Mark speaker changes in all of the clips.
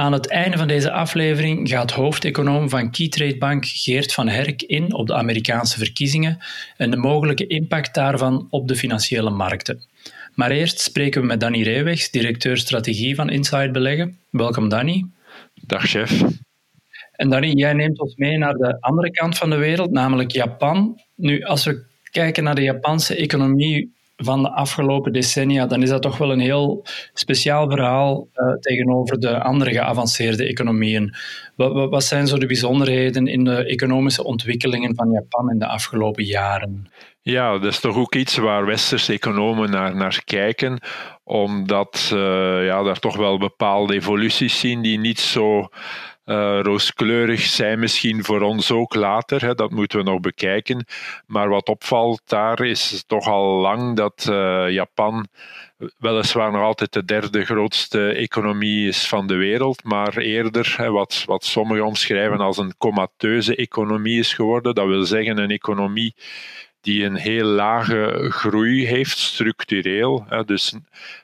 Speaker 1: Aan het einde van deze aflevering gaat hoofdeconoom van Keytrade Bank Geert van Herk in op de Amerikaanse verkiezingen en de mogelijke impact daarvan op de financiële markten. Maar eerst spreken we met Danny Reewegs, directeur strategie van Inside Beleggen. Welkom Danny.
Speaker 2: Dag chef.
Speaker 1: En Danny, jij neemt ons mee naar de andere kant van de wereld, namelijk Japan. Nu, als we kijken naar de Japanse economie, van de afgelopen decennia, dan is dat toch wel een heel speciaal verhaal uh, tegenover de andere geavanceerde economieën. Wat, wat, zijn zo de bijzonderheden in de economische ontwikkelingen van Japan in de afgelopen jaren?
Speaker 2: Ja, dat is toch ook iets waar westerse economen naar, naar kijken, omdat uh, ja, daar toch wel bepaalde evoluties zien die niet zo uh, rooskleurig zijn misschien voor ons ook later. Hè, dat moeten we nog bekijken. Maar wat opvalt daar is toch al lang dat uh, Japan weliswaar nog altijd de derde grootste economie is van de wereld, maar eerder hè, wat, wat sommigen omschrijven als een comateuze economie is geworden. Dat wil zeggen een economie die een heel lage groei heeft, structureel. Dus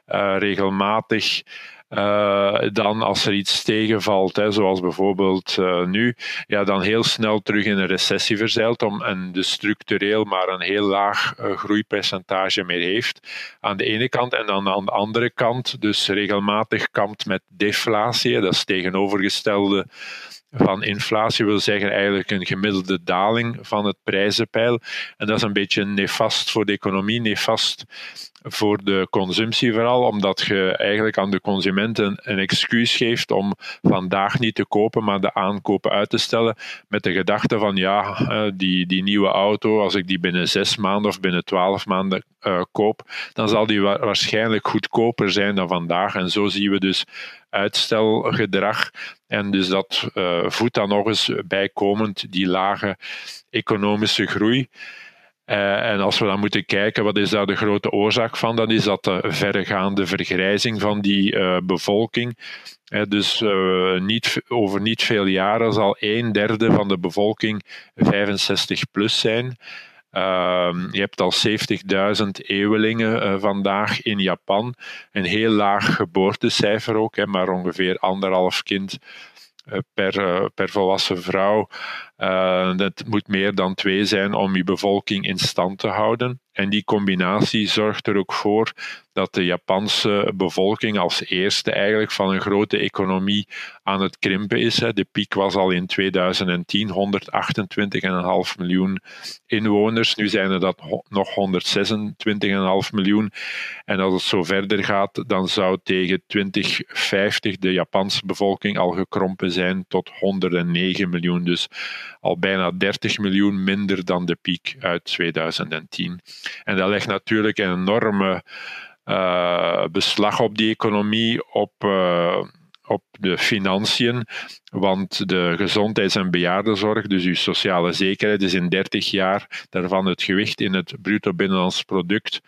Speaker 2: uh, regelmatig uh, dan als er iets tegenvalt, hè, zoals bijvoorbeeld uh, nu, ja, dan heel snel terug in een recessie verzeilt om, en dus structureel maar een heel laag uh, groeipercentage meer heeft aan de ene kant en dan aan de andere kant dus regelmatig kampt met deflatie, dat is tegenovergestelde van inflatie wil zeggen eigenlijk een gemiddelde daling van het prijzenpeil. En dat is een beetje nefast voor de economie, nefast voor de consumptie vooral, omdat je eigenlijk aan de consumenten een excuus geeft om vandaag niet te kopen, maar de aankopen uit te stellen met de gedachte van ja, eh, die, die nieuwe auto, als ik die binnen zes maanden of binnen twaalf maanden uh, koop, dan zal die waarschijnlijk goedkoper zijn dan vandaag. En zo zien we dus uitstelgedrag. En dus dat uh, voedt dan nog eens bijkomend die lage economische groei. Uh, en als we dan moeten kijken, wat is daar de grote oorzaak van? Dan is dat de verregaande vergrijzing van die uh, bevolking. Dus niet, over niet veel jaren zal een derde van de bevolking 65 plus zijn. Ehm, je hebt al 70.000 eeuwelingen vandaag in Japan. Een heel laag geboortecijfer ook, hè, maar ongeveer anderhalf kind per, per volwassen vrouw. Uh, dat moet meer dan twee zijn om je bevolking in stand te houden. En die combinatie zorgt er ook voor dat de Japanse bevolking als eerste eigenlijk van een grote economie aan het krimpen is. De piek was al in 2010 128,5 miljoen inwoners. Nu zijn er dat nog 126,5 miljoen. En als het zo verder gaat, dan zou tegen 2050 de Japanse bevolking al gekrompen zijn tot 109 miljoen. Dus al bijna 30 miljoen minder dan de piek uit 2010. En dat legt natuurlijk een enorme uh, beslag op die economie, op, uh, op de financiën. Want de gezondheids- en bejaardenzorg, dus uw sociale zekerheid, is in 30 jaar daarvan het gewicht in het bruto binnenlands product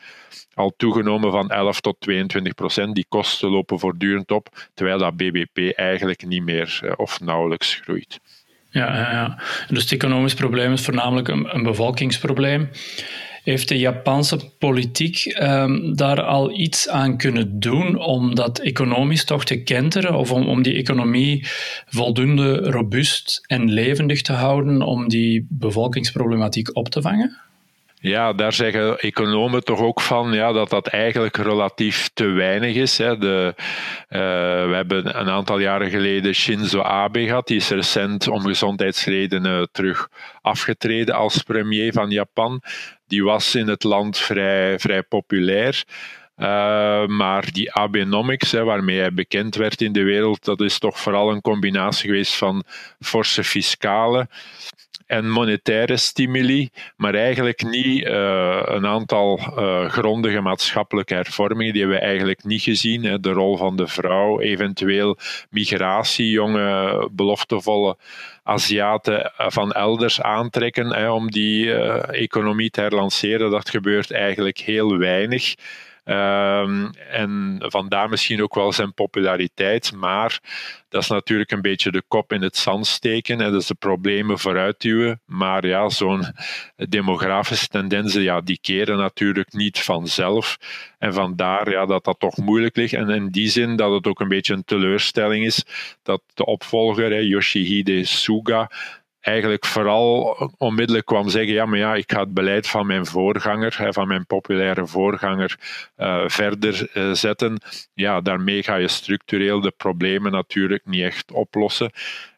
Speaker 2: al toegenomen van 11 tot 22 procent. Die kosten lopen voortdurend op, terwijl dat BBP eigenlijk niet meer uh, of nauwelijks groeit.
Speaker 1: Ja, ja, dus het economisch probleem is voornamelijk een, een bevolkingsprobleem. Heeft de Japanse politiek um, daar al iets aan kunnen doen om dat economisch toch te kenteren of om, om die economie voldoende robuust en levendig te houden om die bevolkingsproblematiek op te vangen?
Speaker 2: Ja, daar zeggen economen toch ook van ja, dat dat eigenlijk relatief te weinig is. Hè. De, uh, we hebben een aantal jaren geleden Shinzo Abe gehad. Die is recent om gezondheidsredenen terug afgetreden als premier van Japan. Die was in het land vrij, vrij populair. Uh, maar die Abenomics, hè, waarmee hij bekend werd in de wereld, dat is toch vooral een combinatie geweest van forse fiscale en monetaire stimuli, maar eigenlijk niet uh, een aantal uh, grondige maatschappelijke hervormingen. Die hebben we eigenlijk niet gezien. Hè. De rol van de vrouw, eventueel migratie, jonge, beloftevolle Aziaten van elders aantrekken hè, om die economie te herlanceren. Dat gebeurt eigenlijk heel weinig. Um, en vandaar misschien ook wel zijn populariteit. Maar dat is natuurlijk een beetje de kop in het zand steken. En is de problemen vooruitduwen. Maar ja, zo'n demografische tendensen, ja, die keren natuurlijk niet vanzelf. En vandaar ja, dat dat toch moeilijk ligt. En in die zin dat het ook een beetje een teleurstelling is dat de opvolger, Yoshihide Suga, eigenlijk vooral onmiddellijk kwam zeggen: ja, maar ja, ik ga het beleid van mijn voorganger, van mijn populaire voorganger, uh, verder uh, zetten. Ja, daarmee ga je structureel de problemen natuurlijk niet echt oplossen.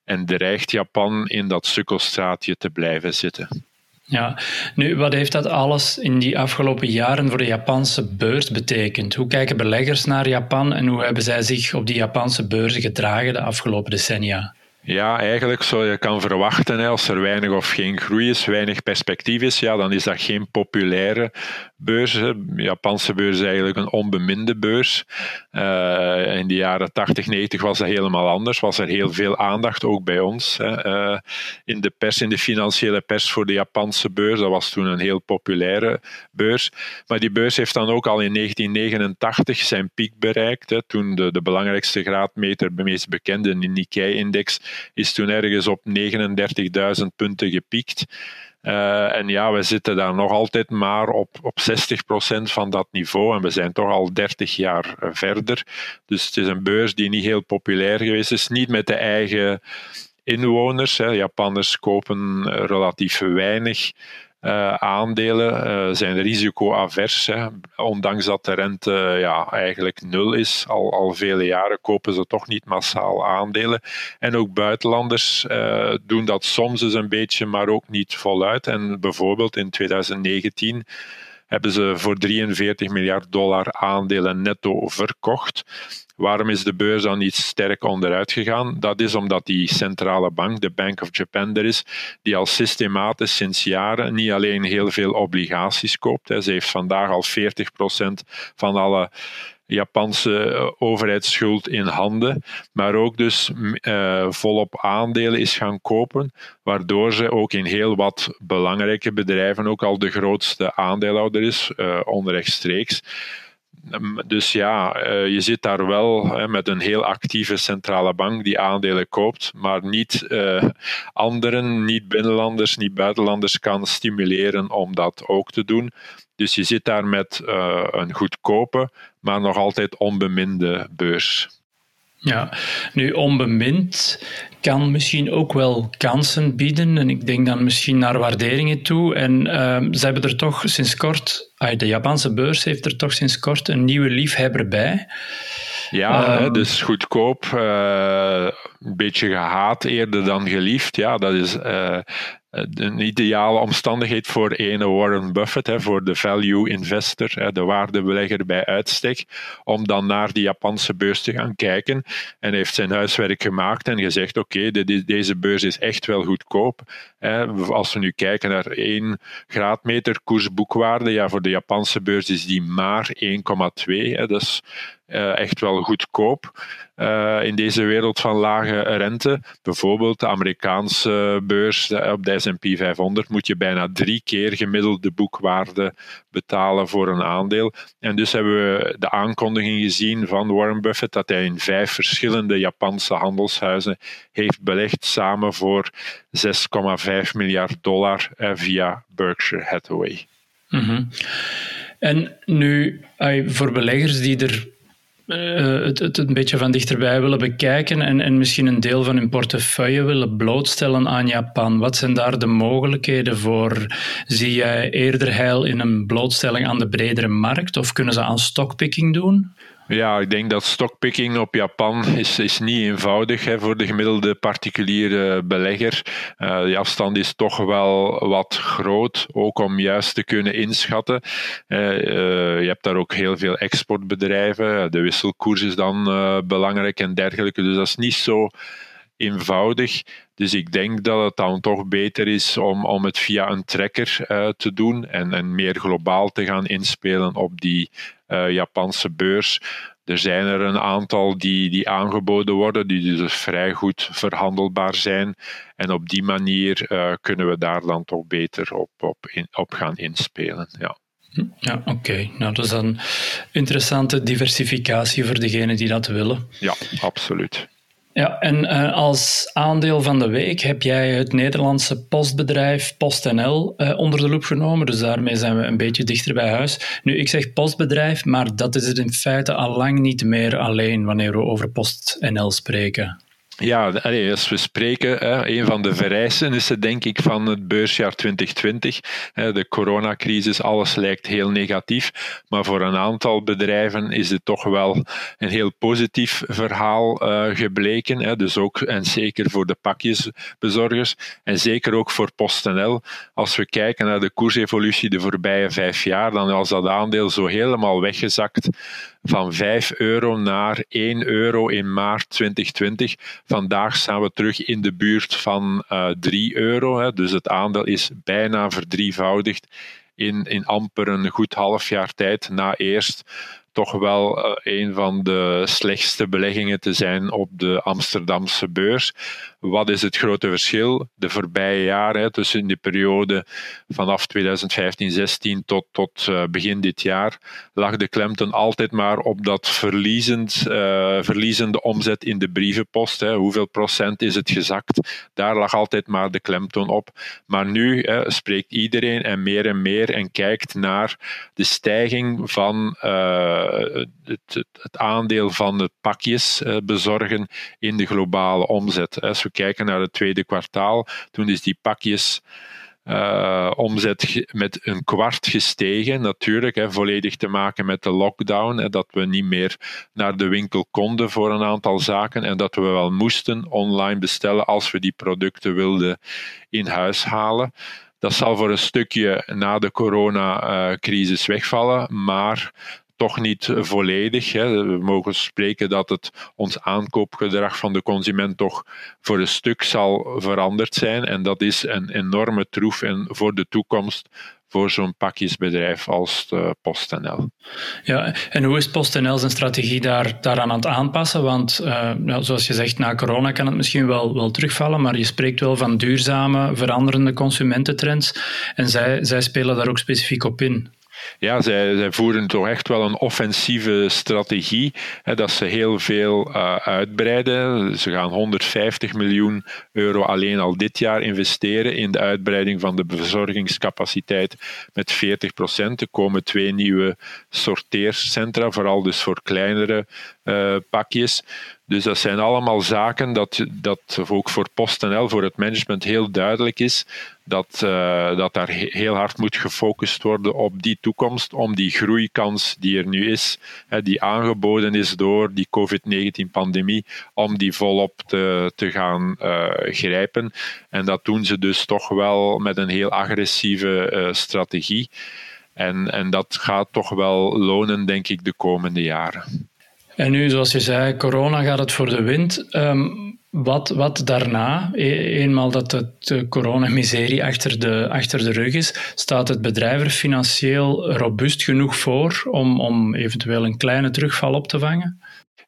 Speaker 2: En dreigt Japan in dat sukkelstraatje te blijven zitten.
Speaker 1: Ja, nu, wat heeft dat alles in die afgelopen jaren voor de Japanse beurs betekend? Hoe kijken beleggers naar Japan en hoe hebben zij zich op die Japanse beurzen gedragen de afgelopen decennia?
Speaker 2: Ja, eigenlijk zou je kan verwachten, als er weinig of geen groei is, weinig perspectief is, ja, dan is dat geen populaire beurs. De Japanse beurs is eigenlijk een onbeminde beurs. Uh, in de jaren 80, 90 was dat helemaal anders. Was er heel veel aandacht, ook bij ons, hè, uh, in de pers, in de financiële pers voor de Japanse beurs. Dat was toen een heel populaire beurs. Maar die beurs heeft dan ook al in 1989 zijn piek bereikt. Hè, toen de, de belangrijkste graadmeter, de meest bekende, de Nikkei-index, is toen ergens op 39.000 punten gepiekt. Uh, en ja, we zitten daar nog altijd maar op, op 60% van dat niveau. En we zijn toch al 30 jaar eh, verder. Dus het is een beurs die niet heel populair geweest is. Niet met de eigen inwoners. Hè. Japanners kopen relatief weinig uh, aandelen uh, zijn risicoavers. Ondanks dat de rente ja, eigenlijk nul is, al, al vele jaren kopen ze toch niet massaal aandelen. En ook buitenlanders doen dat soms eens een beetje, maar ook niet voluit. En bijvoorbeeld in 2019 hebben ze voor 43 miljard dollar aandelen netto verkocht. Waarom is de beurs dan niet sterk onderuit gegaan? Dat is omdat die centrale bank, de Bank of Japan, er is, die al systematisch sinds jaren niet alleen heel veel obligaties koopt. Ze heeft vandaag al 40% van alle Japanse eh, overheidsschuld in handen, maar ook dus uh, volop aandelen is gaan kopen, waardoor ze ook in heel wat belangrijke bedrijven ook al de grootste aandeelhouder is, uh, onrechtstreeks. Ehm, dus ja, eh, je zit daar wel met een heel actieve centrale bank die aandelen koopt, maar niet uh, anderen, niet binnenlanders, niet buitenlanders kan stimuleren om dat ook te doen. Dus je zit daar met uh, een goedkope, maar nog altijd onbeminde beurs.
Speaker 1: Ja, nu onbemind kan misschien ook wel kansen bieden. En ik denk dan misschien naar waarderingen toe. En uh, ze hebben er toch sinds kort, de Japanse beurs heeft er toch sinds kort een nieuwe liefhebber bij.
Speaker 2: Ja, uh, dus goedkoop, uh, een beetje gehaat eerder dan geliefd. Ja, dat is uh, een ideale omstandigheid voor ene Warren Buffett, hè, voor de value investor, hè, de waardebelegger bij uitstek, om dan naar die Japanse beurs te gaan kijken. En hij heeft zijn huiswerk gemaakt en gezegd: Oké, deze beurs is echt wel goedkoop. Hè. Als we nu kijken naar één graadmeter koersboekwaarde, ja, voor de Japanse beurs is die maar 1,2. Dat is uh, echt wel goedkoop uh, in deze wereld van lage rente. Bijvoorbeeld de Amerikaanse beurs op de S&P 500 moet je bijna drie keer gemiddelde boekwaarde betalen voor een aandeel. En dus hebben we de aankondiging gezien van Warren Buffett dat hij in vijf verschillende Japanse handelshuizen heeft belegd, samen voor 6,5 miljard dollar eh, via Berkshire Hathaway.
Speaker 1: Mm. En nu, voor beleggers die er uh, het, het, een beetje van dichterbij willen bekijken en, en misschien een deel van hun portefeuille willen blootstellen aan Japan. Wat zijn daar de mogelijkheden voor? Zie jij eerder heil in een blootstelling aan de bredere markt of kunnen ze aan stockpicking doen?
Speaker 2: Ja, ik denk dat stockpicking op Japan is, is niet eenvoudig hè, voor de gemiddelde particuliere belegger. Uh, de afstand is toch wel wat groot, ook om juist te kunnen inschatten. Uh, uh, je hebt daar ook heel veel exportbedrijven. De wisselkoers is dan belangrijk en dergelijke. Dus dat is niet zo eenvoudig. Dus ik denk dat het dan toch beter is om, om het via een tracker te doen en, en meer globaal te gaan inspelen op die Japanse beurs. Er zijn er een aantal die, die aangeboden worden, die dus vrij goed verhandelbaar zijn. En op die manier uh, kunnen we daar dan toch beter op, op, in, op gaan inspelen. Ja.
Speaker 1: Ja, oké. Okay. Nou, dat is een interessante diversificatie voor degenen die dat willen.
Speaker 2: Ja, absoluut.
Speaker 1: Ja, en uh, als aandeel van de week heb jij het Nederlandse postbedrijf PostNL uh, onder de loep genomen. Dus daarmee zijn we een beetje dichter bij huis. Nu, ik zeg postbedrijf, maar dat is het in feite al lang niet meer alleen wanneer we over PostNL spreken.
Speaker 2: Ja, als we spreken, een van de vereisten is het denk ik van het beursjaar 2020. De coronacrisis, alles lijkt heel negatief, maar voor een aantal bedrijven is het toch wel een heel positief verhaal eh, gebleken. Dus ook en zeker voor de pakjesbezorgers en zeker ook voor PostNL. Als we kijken naar de koersevolutie de voorbije vijf jaar, dan was dat aandeel zo helemaal weggezakt van 5 euro naar 1 euro in maart 2020. Vandaag staan we terug in de buurt van uh, eh, 3 euro. Hè. Dus het aandeel is bijna verdrievoudigd in, in amper een goed half jaar tijd na eerst toch wel uh, een van de slechtste beleggingen te zijn op de Amsterdamse beurs. Wat is het grote verschil? De voorbije jaren, tussen de periode vanaf 2015-16 tot, tot uh, begin dit jaar, lag de klemtoon altijd maar op dat uh, verliezende omzet in de brievenpost. Hè. Hoeveel procent is het gezakt? Daar lag altijd maar de klemtoon op. Maar nu hè, spreekt iedereen en meer en meer en kijkt naar de stijging van het, het, aandeel van het pakjes bezorgen in de globale omzet. Als we kijken naar het tweede kwartaal, toen is die pakjes uh, omzet met een kwart gestegen. Natuurlijk, hè, volledig te maken met de lockdown. Hè, dat we niet meer naar de winkel konden voor een aantal zaken. En dat we wel moesten online bestellen als we die producten wilden in huis halen. Dat zal voor een stukje na de coronacrisis wegvallen, maar toch niet volledig. Hè. We mogen spreken dat het ons aankoopgedrag van de consument toch voor een stuk zal veranderd zijn. En dat is een enorme troef en voor de toekomst voor zo'n pakjesbedrijf als PostNL.
Speaker 1: Ja, en hoe is PostNL zijn strategie daar, daaraan aan het aanpassen? Want zoals je zegt, na corona kan het misschien wel, wel terugvallen, maar je spreekt wel van duurzame, veranderende consumententrends. En zij, zij spelen daar ook specifiek op in
Speaker 2: ja, zij, zij voeren toch echt wel een offensieve strategie. Hè, dat ze heel veel uh, uitbreiden. Ze gaan 150 miljoen euro alleen al dit jaar investeren in de uitbreiding van de verzorgingscapaciteit met 40 procent. Er komen twee nieuwe sorteercentra, vooral dus voor kleinere uh, pakjes. Dus dat zijn allemaal zaken dat, dat ook voor PostNL, voor het management heel duidelijk is dat, uh, dat daar heel hard moet gefocust worden op die toekomst, om die groeikans die er nu is, hè, die aangeboden is door die COVID-19-pandemie, om die volop te, te gaan uh, grijpen. En dat doen ze dus toch wel met een heel agressieve uh, strategie. En, en dat gaat toch wel lonen, denk ik, de komende jaren.
Speaker 1: En nu, zoals je zei, corona gaat het voor de wind. Um, wat, wat daarna, e-, eenmaal dat de coronamiserie achter de, achter de rug is, staat het bedrijf er financieel robuust genoeg voor om, om eventueel een kleine terugval op te vangen?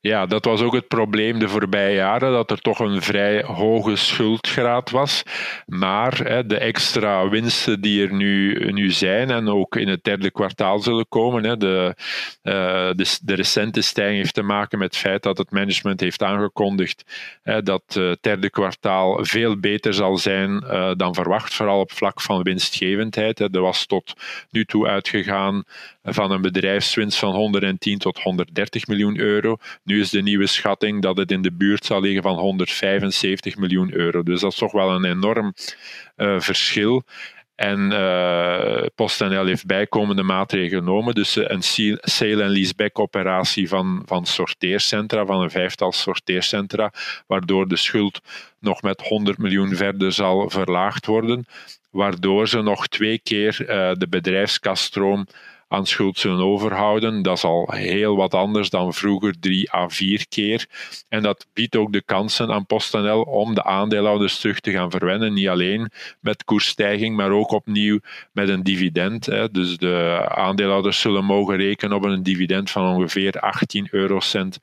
Speaker 2: Ja, dat was ook het probleem de voorbije jaren, dat er toch een vrij hoge schuldgraad was. Maar hè, de extra winsten die er nu, nu zijn en ook in het derde kwartaal zullen komen, hè, de, uh, de, recente stijging heeft te maken met het feit dat het management heeft aangekondigd hè, dat het derde kwartaal veel beter zal zijn uh, dan verwacht, vooral op vlak van winstgevendheid. Hè. Er was tot nu toe uitgegaan van een bedrijfswinst van 110 tot 130 miljoen euro. Nu is de nieuwe schatting dat het in de buurt zal liggen van 175 miljoen euro. Dus dat is toch wel een enorm uh, verschil. En uh, PostNL heeft bijkomende maatregelen genomen. Dus een sale- en leaseback operatie van, van sorteercentra, van een vijftal sorteercentra, waardoor de schuld nog met 100 miljoen verder zal verlaagd worden. Waardoor ze nog twee keer de bedrijfskasstroom aan schuld zullen overhouden. Dat is al heel wat anders dan vroeger, drie à vier keer. En dat biedt ook de kansen aan PostNL om de aandeelhouders terug te gaan verwennen. Niet alleen met koersstijging, maar ook opnieuw met een dividend. Dus de aandeelhouders zullen mogen rekenen op een dividend van ongeveer 18 eurocent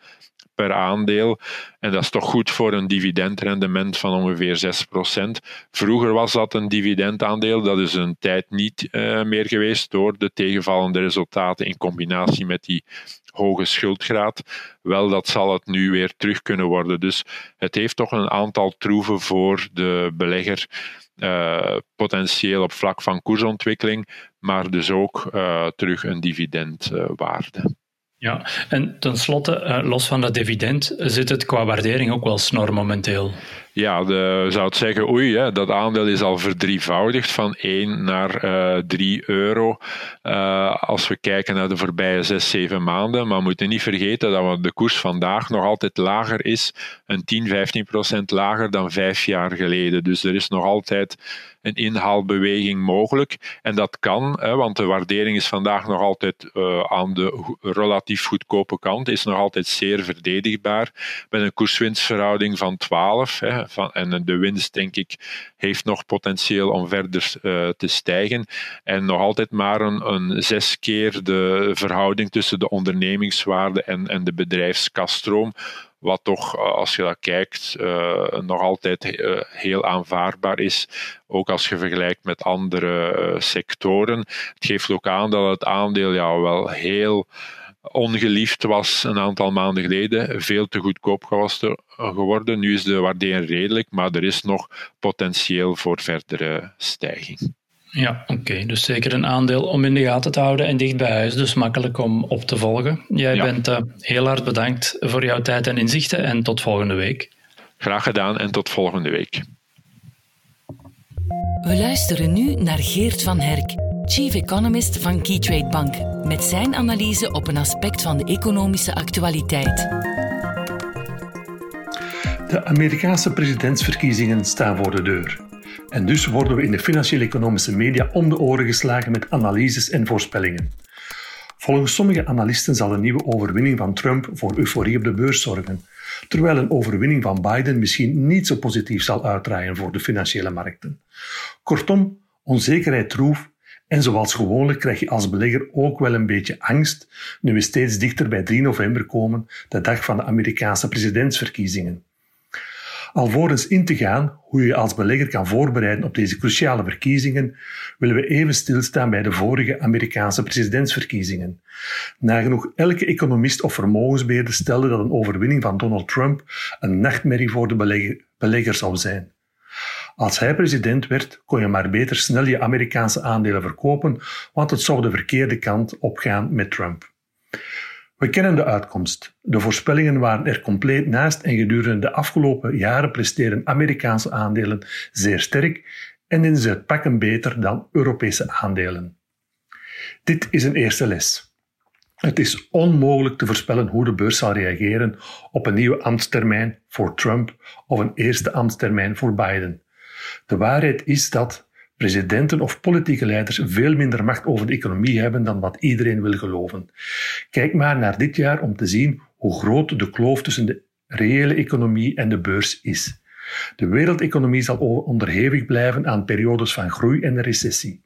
Speaker 2: per aandeel. En dat is toch goed voor een dividendrendement van ongeveer 6%. Vroeger was dat een dividendaandeel, dat is een tijd niet uh, meer geweest door de tegenvallende resultaten in combinatie met die hoge schuldgraad. Wel, dat zal het nu weer terug kunnen worden. Dus het heeft toch een aantal troeven voor de belegger. Uh, potentieel op vlak van koersontwikkeling, maar dus ook uh, terug een dividendwaarde.
Speaker 1: Ja, en tenslotte, uh, los van dat dividend, zit het qua waardering ook wel snor momenteel.
Speaker 2: Ja, de, zou het zeggen, oei, hè, dat aandeel is al verdrievoudigd van 1 naar uh, eh, 3 euro uh, als we kijken naar de voorbije 6, 7 maanden. Maar we moeten niet vergeten dat de koers vandaag nog altijd lager is, een 10, 15 procent lager dan vijf jaar geleden. Dus er is nog altijd een inhaalbeweging mogelijk. En dat kan, hè, want de waardering is vandaag nog altijd uh, aan de relatief goedkope kant, is nog altijd zeer verdedigbaar, met een koerswinstverhouding van 12. Hè, van, en de winst, denk ik, heeft nog potentieel om verder uh, te stijgen. En nog altijd maar een, een, zes keer de verhouding tussen de ondernemingswaarde en, en de bedrijfskaststroom. Wat toch, eh, als je dat kijkt, uh, nog altijd uh, heel aanvaardbaar is. Ook als je vergelijkt met andere sectoren. Het geeft ook aan dat het aandeel ja, wel heel ongeliefd was een aantal maanden geleden, veel te goedkoop geworden. Nu is de waardering redelijk, maar er is nog potentieel voor verdere stijging.
Speaker 1: Ja, oké. Dus zeker een aandeel om in de gaten te houden en dicht bij huis, dus makkelijk om op te volgen. Jij bent uh, heel hard bedankt voor jouw tijd en inzichten en tot volgende week.
Speaker 2: Graag gedaan en tot volgende week.
Speaker 3: We luisteren nu naar Geert van Herk, Chief Economist van Keytrade Bank, met zijn analyse op een aspect van de economische actualiteit.
Speaker 4: De Amerikaanse presidentsverkiezingen staan voor de deur. En dus worden we in de financieel-economische media om de oren geslagen met analyses en voorspellingen. Volgens sommige analisten zal een nieuwe overwinning van Trump voor euforie op de beurs zorgen, terwijl een overwinning van Biden misschien niet zo positief zal uitdraaien voor de financiële markten. Kortom, onzekerheid troef en zoals gewoonlijk krijg je als belegger ook wel een beetje angst nu we steeds dichter bij 3 november komen, de dag van de Amerikaanse presidentsverkiezingen. Alvorens in te gaan hoe je als belegger kan voorbereiden op deze cruciale verkiezingen, willen we even stilstaan bij de vorige Amerikaanse presidentsverkiezingen. Nagenoeg elke economist of vermogensbeheerder stelde dat een overwinning van Donald Trump een nachtmerrie voor de belegger, belegger zou zijn. Als hij president werd, kon je maar beter snel je Amerikaanse aandelen verkopen, want het zou de verkeerde kant opgaan met Trump. We kennen de uitkomst. De voorspellingen waren er compleet naast en gedurende de afgelopen jaren presteren Amerikaanse aandelen zeer sterk en in ze pakken beter dan Europese aandelen. Dit is een eerste les. Het is onmogelijk te voorspellen hoe de beurs zal reageren op een nieuwe ambtstermijn voor Trump of een eerste ambtstermijn voor Biden. De waarheid is dat presidenten of politieke leiders veel minder macht over de economie hebben dan wat iedereen wil geloven. Kijk maar naar dit jaar om te zien hoe groot de kloof tussen de reële economie en de beurs is. De wereldeconomie zal onderhevig blijven aan periodes van groei en recessie.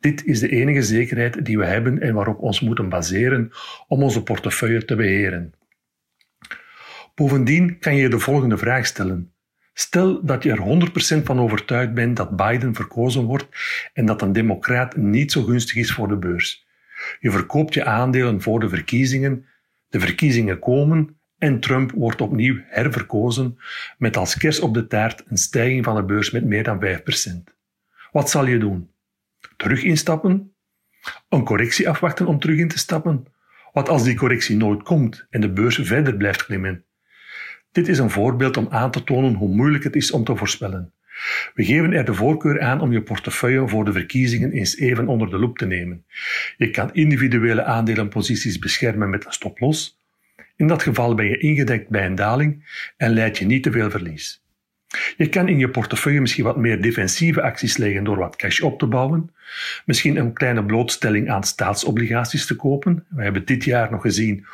Speaker 4: Dit is de enige zekerheid die we hebben en waarop ons moeten baseren om onze portefeuille te beheren. Bovendien kan je de volgende vraag stellen. Stel dat je er 100% van overtuigd bent dat Biden verkozen wordt en dat een democraat niet zo gunstig is voor de beurs. Je verkoopt je aandelen voor de verkiezingen, de verkiezingen komen en Trump wordt opnieuw herverkozen met als kers op de taart een stijging van de beurs met meer dan 5%. Wat zal je doen? Terug instappen? Een correctie afwachten om terug in te stappen? Wat als die correctie nooit komt en de beurs verder blijft klimmen? Dit is een voorbeeld om aan te tonen hoe moeilijk het is om te voorspellen. We geven er de voorkeur aan om je portefeuille voor de verkiezingen eens even onder de loep te nemen. Je kan individuele aandelenposities beschermen met een stoploss. In dat geval ben je ingedekt bij een daling en leid je niet te veel verlies. Je kan in je portefeuille misschien wat meer defensieve acties leggen door wat cash op te bouwen. Misschien een kleine blootstelling aan staatsobligaties te kopen. We hebben dit jaar nog gezien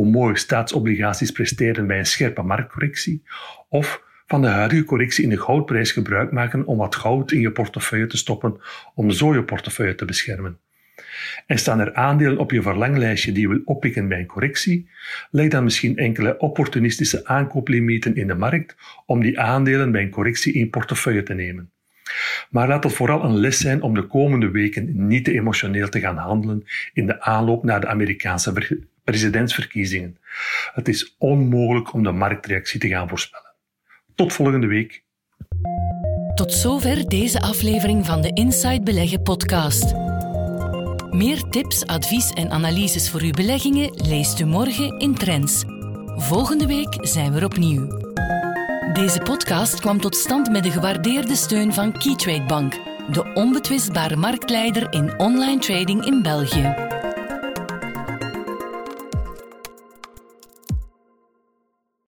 Speaker 4: hoe mooi staatsobligaties presteren bij een scherpe marktcorrectie. Of van de huidige correctie in de goudprijs gebruik maken om wat goud in je portefeuille te stoppen om zo je portefeuille te beschermen. En staan er aandelen op je verlanglijstje die je wil oppikken bij een correctie, leg dan misschien enkele opportunistische aankooplimieten in de markt om die aandelen bij een correctie in portefeuille te nemen. Maar laat het vooral een les zijn om de komende weken niet te emotioneel te gaan handelen in de aanloop naar de Amerikaanse presidentsverkiezingen. Het is onmogelijk om de marktreactie te gaan voorspellen. Tot volgende week.
Speaker 3: Tot zover deze aflevering van de Inside Beleggen podcast. Meer tips, advies en analyses voor uw beleggingen leest u morgen in Trends. Volgende week zijn we er opnieuw. Deze podcast kwam tot stand met de gewaardeerde steun van Keytrade Bank, de onbetwistbare marktleider in online trading in België.